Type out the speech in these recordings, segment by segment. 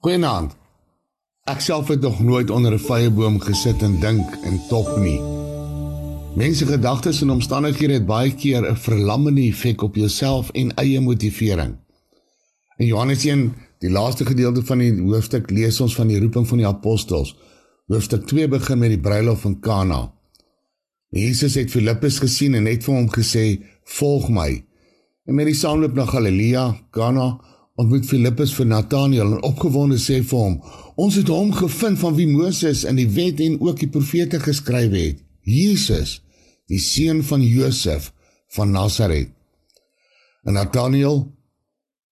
Goeienaand. Ek self het nog nooit onder 'n vyeboom gesit en dink en top nie. Mense gedagtes en omstandighede het baie keer 'n verlammende effek op jouself en eie motivering. In Johannes 1, die laaste gedeelte van die hoofstuk, lees ons van die roeping van die apostels. Hoofstuk 2 begin met die bruilof van Kana. Jesus het Filippus gesien en net vir hom gesê: "Volg my." En met die saamloop na Galilea, Kana, ontmoet Filippus vir Nathanael en opgewonde sê vir hom: "Ons het hom gevind van wie Moses in die wet en ook die profete geskryf het, Jesus, die seun van Josef van Nasaret." En Nathanael,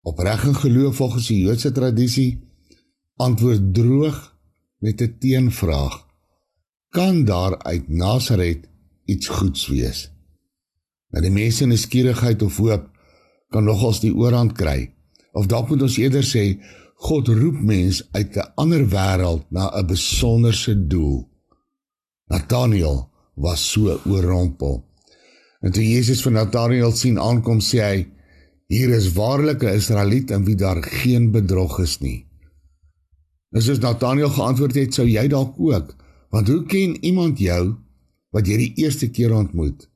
opreg en geloof volgens die Joodse tradisie, antwoord droog met 'n teenvraag: "Kan daar uit Nasaret iets goeds wees?" Maar die mense in skierigheid of hoop kan nogals die oorhand kry. Of dalk moet ons eerder sê God roep mens uit 'n ander wêreld na 'n besonderse doel. Nathanael was so oorrompel. En toe Jesus vir Nathanael sien aankom, sê hy: "Hier is waarlik 'n Israeliet in wie daar geen bedrog is nie." En soos Nathanael geantwoord het, sou jy dalk ook, want hoe ken iemand jou wat jy die eerste keer ontmoet?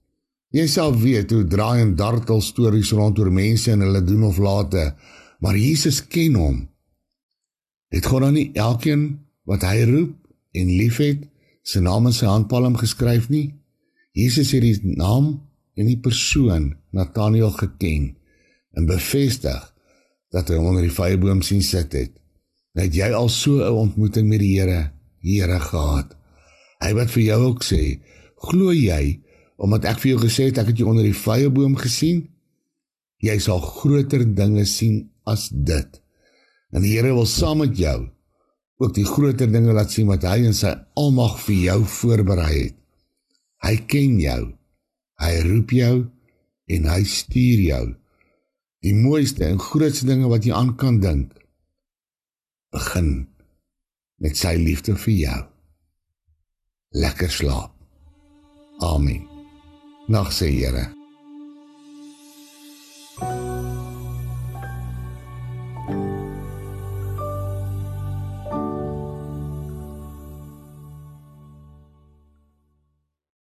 Jy sal weet hoe draai en dartel stories rondom mense en hulle doen of late maar Jesus ken hom. Het God dan nie elkeen wat hy roep en liefhet, sy naam in sy handpalm geskryf nie? Jesus het die naam en die persoon Nathanael geken en bevestig dat hy hom onder die vyeboom sien sit het. Het jy al so 'n ontmoeting met die Here, Here gehad? Hy wat vir jou ook sê, glo jy omdat ek vir jou gesê het ek het jou onder die vyeboom gesien? Jy sal groter dinge sien as dit. En die Here wil saam met jou ook die groter dinge laat sien wat hy in sy almag vir jou voorberei het. Hy ken jou. Hy roep jou en hy stuur jou. Die mooiste en grootste dinge wat jy aan kan dink begin met sy liefde vir jou. Lekker slaap. Amen. Nag sê Here.